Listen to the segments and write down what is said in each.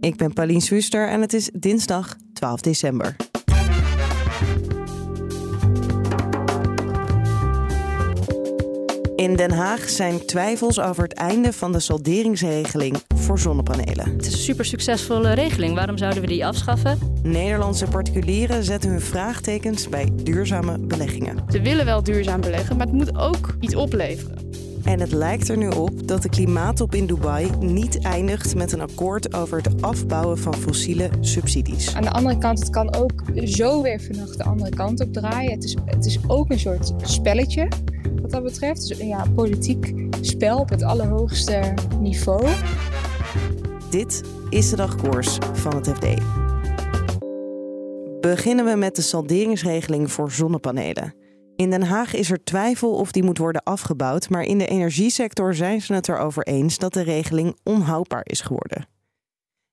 Ik ben Pauline Swuster en het is dinsdag 12 december. In Den Haag zijn twijfels over het einde van de salderingsregeling voor zonnepanelen. Het is een super succesvolle regeling. Waarom zouden we die afschaffen? Nederlandse particulieren zetten hun vraagtekens bij duurzame beleggingen. Ze willen wel duurzaam beleggen, maar het moet ook iets opleveren. En het lijkt er nu op dat de klimaattop in Dubai niet eindigt met een akkoord over het afbouwen van fossiele subsidies. Aan de andere kant, het kan ook zo weer vannacht de andere kant op draaien. Het is, het is ook een soort spelletje wat dat betreft. Dus ja, politiek spel op het allerhoogste niveau. Dit is de dagkoers van het FD. Beginnen we met de salderingsregeling voor zonnepanelen. In Den Haag is er twijfel of die moet worden afgebouwd, maar in de energiesector zijn ze het erover eens dat de regeling onhoudbaar is geworden.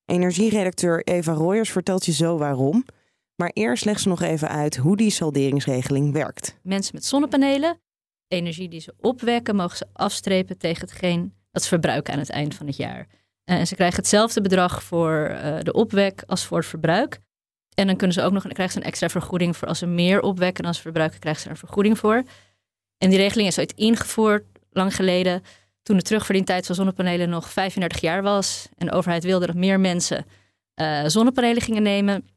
Energieredacteur Eva Royers vertelt je zo waarom, maar eerst legt ze nog even uit hoe die salderingsregeling werkt. Mensen met zonnepanelen, energie die ze opwekken, mogen ze afstrepen tegen hetgeen dat ze verbruiken aan het eind van het jaar. Eh, en ze krijgen hetzelfde bedrag voor uh, de opwek als voor het verbruik. En dan kunnen ze ook nog, krijgen ze een extra vergoeding voor als ze meer opwekken dan ze verbruiken, krijgen ze er een vergoeding voor. En die regeling is ooit ingevoerd, lang geleden, toen de terugverdientijd van zonnepanelen nog 35 jaar was. En de overheid wilde dat meer mensen uh, zonnepanelen gingen nemen.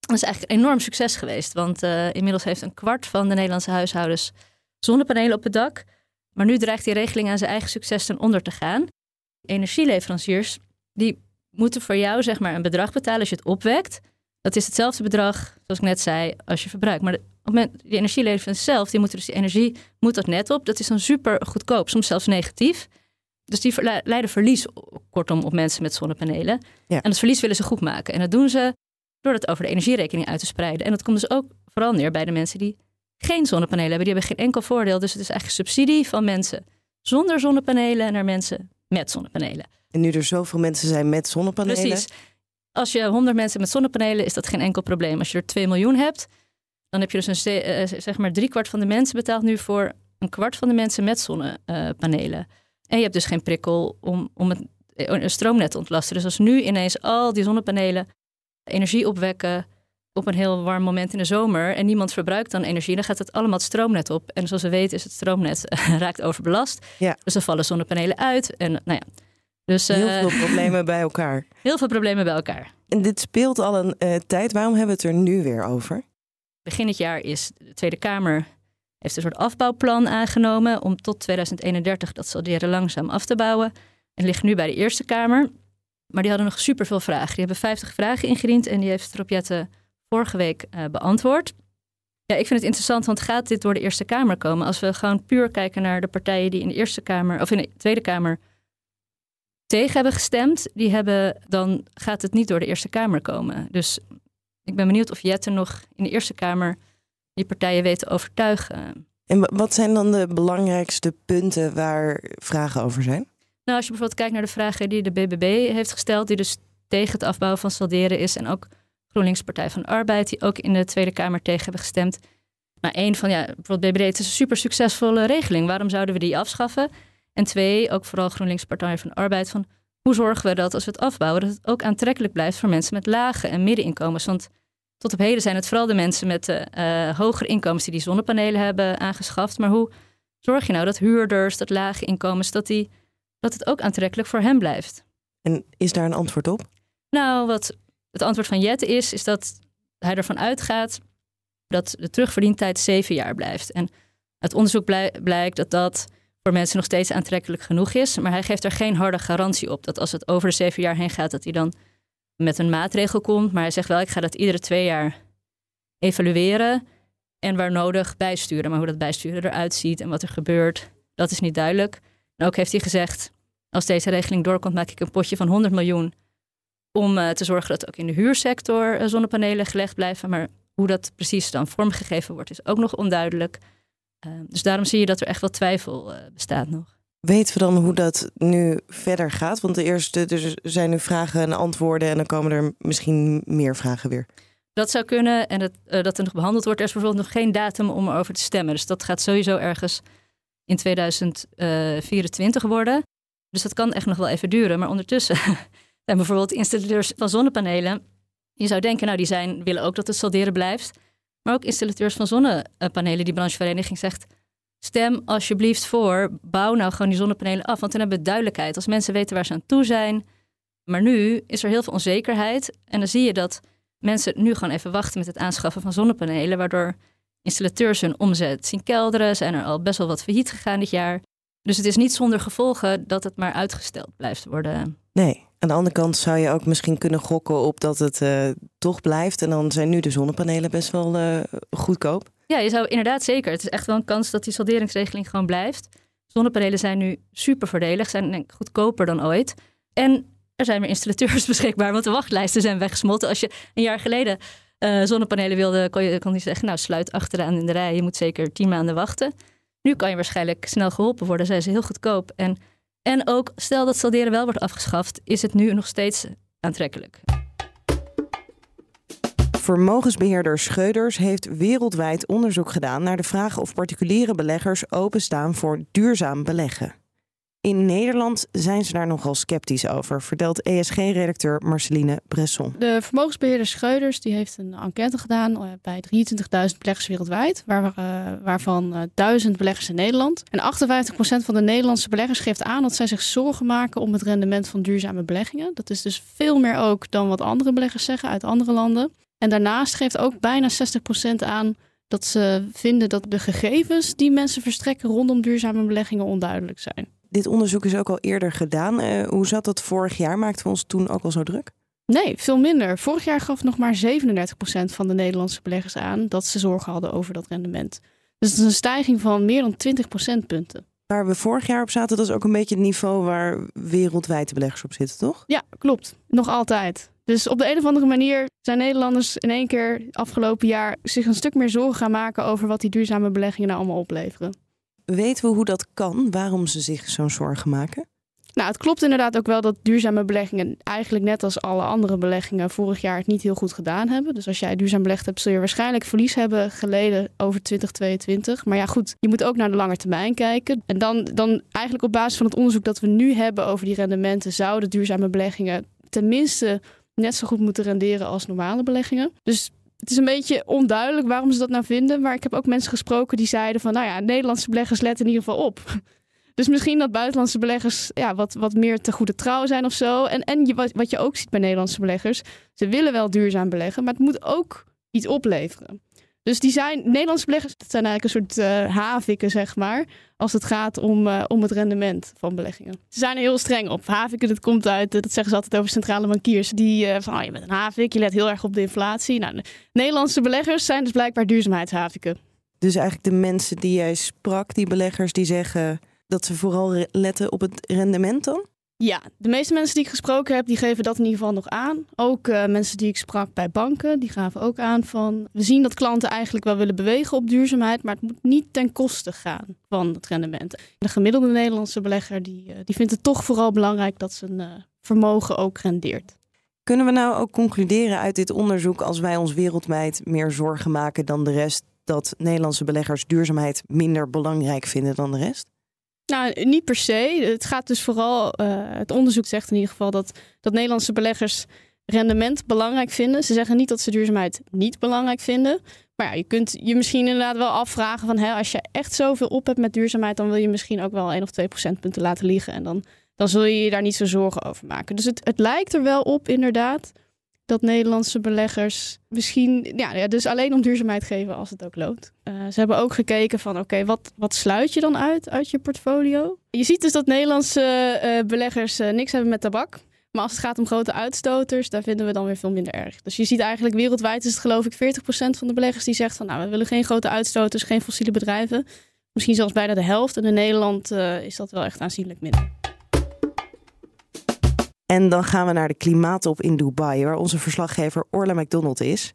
Dat is eigenlijk een enorm succes geweest, want uh, inmiddels heeft een kwart van de Nederlandse huishoudens zonnepanelen op het dak. Maar nu dreigt die regeling aan zijn eigen succes ten onder te gaan. Energieleveranciers die moeten voor jou zeg maar een bedrag betalen als je het opwekt. Dat is hetzelfde bedrag, zoals ik net zei, als je verbruikt. Maar de, moment, die zelf, die moeten dus die energie, moet dat net op. Dat is dan super goedkoop, soms zelfs negatief. Dus die leiden verlies, kortom, op mensen met zonnepanelen. Ja. En dat verlies willen ze goed maken. En dat doen ze door het over de energierekening uit te spreiden. En dat komt dus ook vooral neer bij de mensen die geen zonnepanelen hebben. Die hebben geen enkel voordeel. Dus het is eigenlijk subsidie van mensen zonder zonnepanelen naar mensen met zonnepanelen. En nu er zoveel mensen zijn met zonnepanelen. Precies. Als je 100 mensen met zonnepanelen, is dat geen enkel probleem. Als je er 2 miljoen hebt, dan heb je dus een, uh, zeg maar driekwart van de mensen betaalt nu voor een kwart van de mensen met zonnepanelen. En je hebt dus geen prikkel om, om het, een stroomnet te ontlasten. Dus als nu ineens al die zonnepanelen energie opwekken op een heel warm moment in de zomer en niemand verbruikt dan energie, dan gaat het allemaal het stroomnet op. En zoals we weten is het stroomnet raakt overbelast. Ja. Dus dan vallen zonnepanelen uit. En nou ja, dus, heel veel uh, problemen bij elkaar. Heel veel problemen bij elkaar. En dit speelt al een uh, tijd. Waarom hebben we het er nu weer over? Begin het jaar is de Tweede Kamer heeft een soort afbouwplan aangenomen om tot 2031 dat salderen langzaam af te bouwen. En ligt nu bij de Eerste Kamer. Maar die hadden nog superveel vragen. Die hebben 50 vragen ingediend en die heeft Rob Jette vorige week uh, beantwoord. Ja, ik vind het interessant, want gaat dit door de Eerste Kamer komen? Als we gewoon puur kijken naar de partijen die in de Eerste Kamer of in de Tweede Kamer tegen hebben gestemd, die hebben, dan gaat het niet door de Eerste Kamer komen. Dus ik ben benieuwd of Jette nog in de Eerste Kamer die partijen weet te overtuigen. En wat zijn dan de belangrijkste punten waar vragen over zijn? Nou, als je bijvoorbeeld kijkt naar de vragen die de BBB heeft gesteld, die dus tegen het afbouwen van salderen is, en ook GroenLinks Partij van de Arbeid, die ook in de Tweede Kamer tegen hebben gestemd. Nou, één van, ja, bijvoorbeeld BBB, het is een super succesvolle regeling. Waarom zouden we die afschaffen? En twee, ook vooral GroenLinks Partij van de Arbeid, van hoe zorgen we dat als we het afbouwen, dat het ook aantrekkelijk blijft voor mensen met lage en middeninkomens? Want tot op heden zijn het vooral de mensen met uh, hogere inkomens die die zonnepanelen hebben aangeschaft. Maar hoe zorg je nou dat huurders, dat lage inkomens, dat, die, dat het ook aantrekkelijk voor hen blijft? En is daar een antwoord op? Nou, wat het antwoord van Jet is, is dat hij ervan uitgaat dat de terugverdientijd zeven jaar blijft. En uit onderzoek blijkt dat dat voor mensen nog steeds aantrekkelijk genoeg is. Maar hij geeft er geen harde garantie op dat als het over de zeven jaar heen gaat, dat hij dan met een maatregel komt. Maar hij zegt wel, ik ga dat iedere twee jaar evalueren en waar nodig bijsturen. Maar hoe dat bijsturen eruit ziet en wat er gebeurt, dat is niet duidelijk. En ook heeft hij gezegd, als deze regeling doorkomt, maak ik een potje van 100 miljoen om uh, te zorgen dat ook in de huursector uh, zonnepanelen gelegd blijven. Maar hoe dat precies dan vormgegeven wordt, is ook nog onduidelijk. Uh, dus daarom zie je dat er echt wel twijfel bestaat nog. Weten we dan hoe dat nu verder gaat? Want de eerste, er zijn nu vragen en antwoorden en dan komen er misschien meer vragen weer. Dat zou kunnen en dat, dat er nog behandeld wordt. Er is bijvoorbeeld nog geen datum om erover te stemmen. Dus dat gaat sowieso ergens in 2024 worden. Dus dat kan echt nog wel even duren. Maar ondertussen zijn bijvoorbeeld installateurs van zonnepanelen. Je zou denken, nou die zijn, willen ook dat het salderen blijft. Maar ook installateurs van zonnepanelen, die branchevereniging zegt... stem alsjeblieft voor, bouw nou gewoon die zonnepanelen af. Want dan hebben we duidelijkheid. Als mensen weten waar ze aan toe zijn. Maar nu is er heel veel onzekerheid. En dan zie je dat mensen nu gewoon even wachten met het aanschaffen van zonnepanelen. Waardoor installateurs hun omzet zien kelderen. Zijn er al best wel wat failliet gegaan dit jaar. Dus het is niet zonder gevolgen dat het maar uitgesteld blijft worden. Nee, aan de andere kant zou je ook misschien kunnen gokken op dat het uh, toch blijft. En dan zijn nu de zonnepanelen best wel uh, goedkoop. Ja, je zou inderdaad zeker. Het is echt wel een kans dat die salderingsregeling gewoon blijft. Zonnepanelen zijn nu super voordelig, zijn goedkoper dan ooit. En er zijn meer installateurs beschikbaar, want de wachtlijsten zijn weggesmolten. Als je een jaar geleden uh, zonnepanelen wilde, kon je, kon je zeggen, nou sluit achteraan in de rij. Je moet zeker tien maanden wachten. Nu kan je waarschijnlijk snel geholpen worden. Zijn ze heel goedkoop. En, en ook, stel dat salderen wel wordt afgeschaft, is het nu nog steeds aantrekkelijk. Vermogensbeheerder Scheuders heeft wereldwijd onderzoek gedaan naar de vraag of particuliere beleggers openstaan voor duurzaam beleggen. In Nederland zijn ze daar nogal sceptisch over, vertelt ESG-redacteur Marceline Bresson. De vermogensbeheerder Scheuders die heeft een enquête gedaan eh, bij 23.000 beleggers wereldwijd, uh, waarvan 1000 uh, beleggers in Nederland. En 58% van de Nederlandse beleggers geeft aan dat zij zich zorgen maken om het rendement van duurzame beleggingen. Dat is dus veel meer ook dan wat andere beleggers zeggen uit andere landen. En daarnaast geeft ook bijna 60% aan dat ze vinden dat de gegevens die mensen verstrekken rondom duurzame beleggingen onduidelijk zijn. Dit onderzoek is ook al eerder gedaan. Uh, hoe zat dat vorig jaar? Maakten we ons toen ook al zo druk? Nee, veel minder. Vorig jaar gaf nog maar 37% van de Nederlandse beleggers aan dat ze zorgen hadden over dat rendement. Dus het is een stijging van meer dan 20 procentpunten. Waar we vorig jaar op zaten, dat is ook een beetje het niveau waar wereldwijd de beleggers op zitten, toch? Ja, klopt. Nog altijd. Dus op de een of andere manier zijn Nederlanders in één keer afgelopen jaar zich een stuk meer zorgen gaan maken over wat die duurzame beleggingen nou allemaal opleveren. Weten we hoe dat kan? Waarom ze zich zo'n zorgen maken? Nou, het klopt inderdaad ook wel dat duurzame beleggingen eigenlijk net als alle andere beleggingen vorig jaar het niet heel goed gedaan hebben. Dus als jij duurzaam belegd hebt, zul je waarschijnlijk verlies hebben geleden over 2022. Maar ja, goed, je moet ook naar de lange termijn kijken. En dan, dan eigenlijk op basis van het onderzoek dat we nu hebben over die rendementen, zouden duurzame beleggingen tenminste net zo goed moeten renderen als normale beleggingen. Dus het is een beetje onduidelijk waarom ze dat nou vinden. Maar ik heb ook mensen gesproken die zeiden van... nou ja, Nederlandse beleggers letten in ieder geval op. Dus misschien dat buitenlandse beleggers ja, wat, wat meer te goede trouw zijn of zo. En, en je, wat, wat je ook ziet bij Nederlandse beleggers... ze willen wel duurzaam beleggen, maar het moet ook iets opleveren. Dus die zijn, Nederlandse beleggers, dat zijn eigenlijk een soort uh, haviken, zeg maar. Als het gaat om, uh, om het rendement van beleggingen. Ze zijn er heel streng op. Haviken, dat komt uit, dat zeggen ze altijd over centrale bankiers. Die van, oh, je bent een havik, je let heel erg op de inflatie. Nou, Nederlandse beleggers zijn dus blijkbaar duurzaamheidshaviken. Dus eigenlijk de mensen die jij sprak, die beleggers, die zeggen dat ze vooral letten op het rendement dan? Ja, de meeste mensen die ik gesproken heb, die geven dat in ieder geval nog aan. Ook uh, mensen die ik sprak bij banken, die gaven ook aan van... we zien dat klanten eigenlijk wel willen bewegen op duurzaamheid... maar het moet niet ten koste gaan van het rendement. De gemiddelde Nederlandse belegger die, uh, die vindt het toch vooral belangrijk... dat zijn uh, vermogen ook rendeert. Kunnen we nou ook concluderen uit dit onderzoek... als wij ons wereldwijd meer zorgen maken dan de rest... dat Nederlandse beleggers duurzaamheid minder belangrijk vinden dan de rest? Nou, niet per se. Het gaat dus vooral, uh, het onderzoek zegt in ieder geval dat, dat Nederlandse beleggers rendement belangrijk vinden. Ze zeggen niet dat ze duurzaamheid niet belangrijk vinden. Maar ja, je kunt je misschien inderdaad wel afvragen van hè, als je echt zoveel op hebt met duurzaamheid, dan wil je misschien ook wel 1 of 2 procentpunten laten liggen. En dan, dan zul je je daar niet zo zorgen over maken. Dus het, het lijkt er wel op, inderdaad dat Nederlandse beleggers misschien ja, dus alleen om duurzaamheid geven als het ook loont. Uh, ze hebben ook gekeken van oké, wat, wat sluit je dan uit uit je portfolio? Je ziet dus dat Nederlandse uh, beleggers uh, niks hebben met tabak. Maar als het gaat om grote uitstoters, daar vinden we dan weer veel minder erg. Dus je ziet eigenlijk wereldwijd is het geloof ik 40% van de beleggers die zegt van nou we willen geen grote uitstoters, geen fossiele bedrijven. Misschien zelfs bijna de helft. En in Nederland is dat wel echt aanzienlijk minder. En dan gaan we naar de klimaattop in Dubai, waar onze verslaggever Orla McDonald is.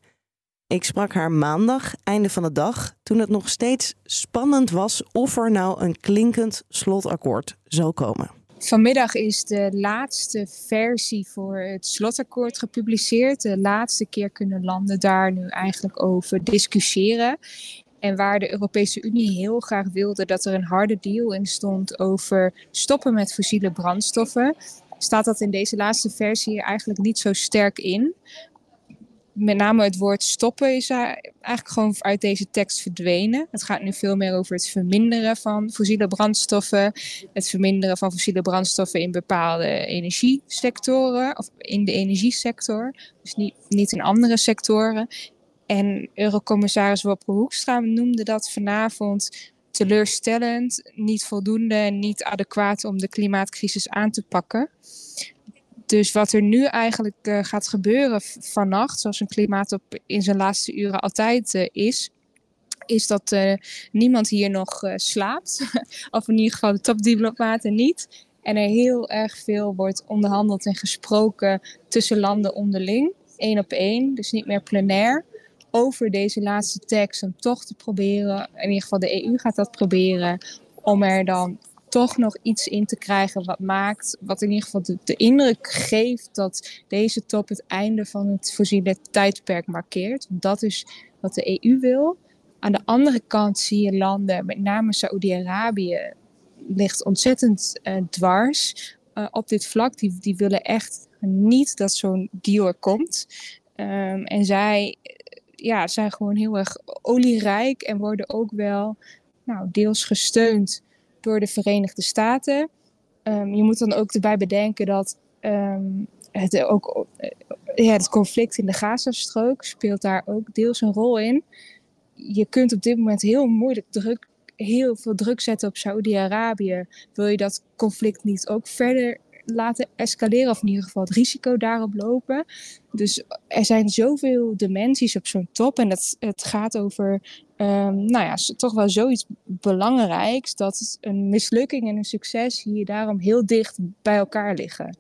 Ik sprak haar maandag, einde van de dag, toen het nog steeds spannend was of er nou een klinkend slotakkoord zou komen. Vanmiddag is de laatste versie voor het slotakkoord gepubliceerd. De laatste keer kunnen landen daar nu eigenlijk over discussiëren. En waar de Europese Unie heel graag wilde dat er een harde deal in stond over stoppen met fossiele brandstoffen, staat dat in deze laatste versie eigenlijk niet zo sterk in met name het woord stoppen is eigenlijk gewoon uit deze tekst verdwenen. Het gaat nu veel meer over het verminderen van fossiele brandstoffen. Het verminderen van fossiele brandstoffen in bepaalde energiesectoren. Of in de energiesector. Dus niet, niet in andere sectoren. En Eurocommissaris Wopke Hoekstra noemde dat vanavond teleurstellend, niet voldoende en niet adequaat om de klimaatcrisis aan te pakken. Dus wat er nu eigenlijk uh, gaat gebeuren vannacht, zoals een klimaatop in zijn laatste uren altijd uh, is, is dat uh, niemand hier nog slaapt. of in ieder geval de topdiplomaten niet. En er heel erg veel wordt onderhandeld en gesproken tussen landen onderling. Eén op één, dus niet meer plenair. Over deze laatste tekst om toch te proberen, in ieder geval de EU gaat dat proberen, om er dan toch nog iets in te krijgen wat maakt, wat in ieder geval de, indruk geeft dat deze top het einde van het fossiele tijdperk markeert. Dat is wat de EU wil. Aan de andere kant zie je landen, met name Saoedi-Arabië, ligt ontzettend uh, dwars uh, op dit vlak. Die, die willen echt niet dat zo'n deal er komt. Um, en zij ja, zijn gewoon heel erg olierijk en worden ook wel nou, deels gesteund door de Verenigde Staten. Um, je moet dan ook erbij bedenken dat um, het, ook, uh, ja, het conflict in de Gazastrook speelt daar ook deels een rol in. Je kunt op dit moment heel moeilijk druk, heel veel druk zetten op Saoedi-Arabië. Wil je dat conflict niet ook verder laten escaleren, of in ieder geval het risico daarop lopen. Dus er zijn zoveel dimensies op zo'n top. En het, het gaat over, um, nou ja, toch wel zoiets belangrijks. Dat een mislukking en een succes hier daarom heel dicht bij elkaar liggen.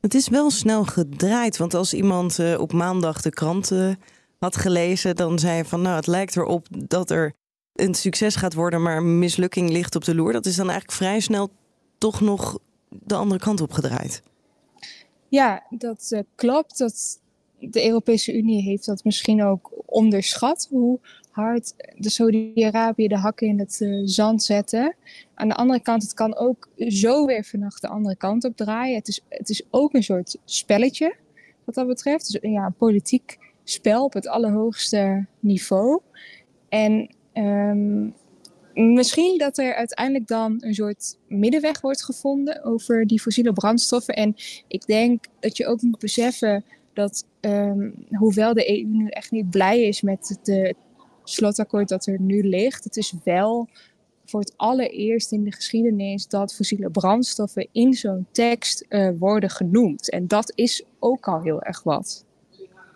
Het is wel snel gedraaid, want als iemand uh, op maandag de kranten had gelezen, dan zei je van, nou, het lijkt erop dat er een succes gaat worden, maar een mislukking ligt op de loer. Dat is dan eigenlijk vrij snel toch nog de andere kant op gedraaid. Ja, dat uh, klopt. Dat de Europese Unie heeft dat misschien ook onderschat. Hoe hard de Saudi-Arabië de hakken in het uh, zand zetten. Aan de andere kant, het kan ook zo weer vannacht de andere kant op draaien. Het is, het is ook een soort spelletje wat dat betreft. Dus ja, een politiek spel op het allerhoogste niveau. En um, misschien dat er uiteindelijk dan een soort middenweg wordt gevonden over die fossiele brandstoffen. En ik denk dat je ook moet beseffen dat, um, hoewel de EU nu echt niet blij is met het slotakkoord dat er nu ligt, het is wel voor het allereerst in de geschiedenis dat fossiele brandstoffen in zo'n tekst uh, worden genoemd. En dat is ook al heel erg wat.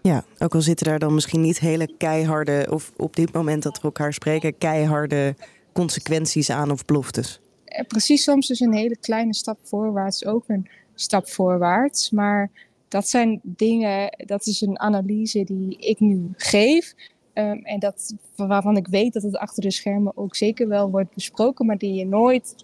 Ja, ook al zitten daar dan misschien niet hele keiharde, of op dit moment dat we elkaar spreken, keiharde consequenties aan of beloftes? Eh, precies, soms is een hele kleine stap voorwaarts ook een stap voorwaarts. Maar dat zijn dingen, dat is een analyse die ik nu geef. Um, en dat, waarvan ik weet dat het achter de schermen ook zeker wel wordt besproken, maar die je nooit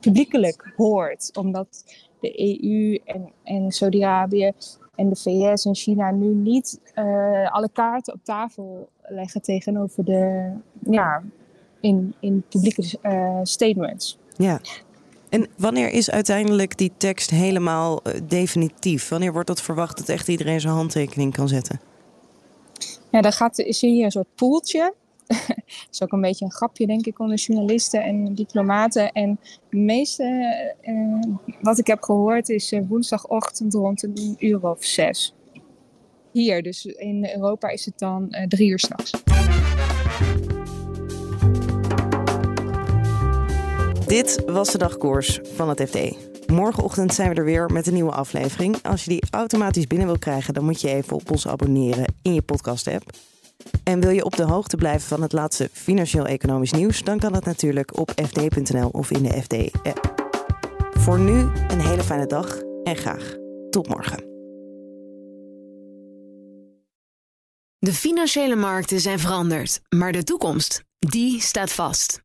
publiekelijk hoort. Omdat de EU en, en Saudi-Arabië en de VS en China nu niet uh, alle kaarten op tafel leggen tegenover de, ja, in, in publieke uh, statements. Ja. En wanneer is uiteindelijk die tekst helemaal uh, definitief? Wanneer wordt dat verwacht dat echt iedereen zijn handtekening kan zetten? Ja, dan gaat, is hier een soort poeltje. dat is ook een beetje een grapje, denk ik, onder journalisten en diplomaten. En de meeste, uh, wat ik heb gehoord, is woensdagochtend rond een uur of zes. Hier, dus in Europa is het dan drie uur s'nachts. Dit was de dagkoers van het FD. Morgenochtend zijn we er weer met een nieuwe aflevering. Als je die automatisch binnen wil krijgen, dan moet je even op ons abonneren in je podcast-app. En wil je op de hoogte blijven van het laatste financieel-economisch nieuws, dan kan dat natuurlijk op fd.nl of in de FD-app. Voor nu een hele fijne dag en graag Tot morgen. De financiële markten zijn veranderd, maar de toekomst, die staat vast.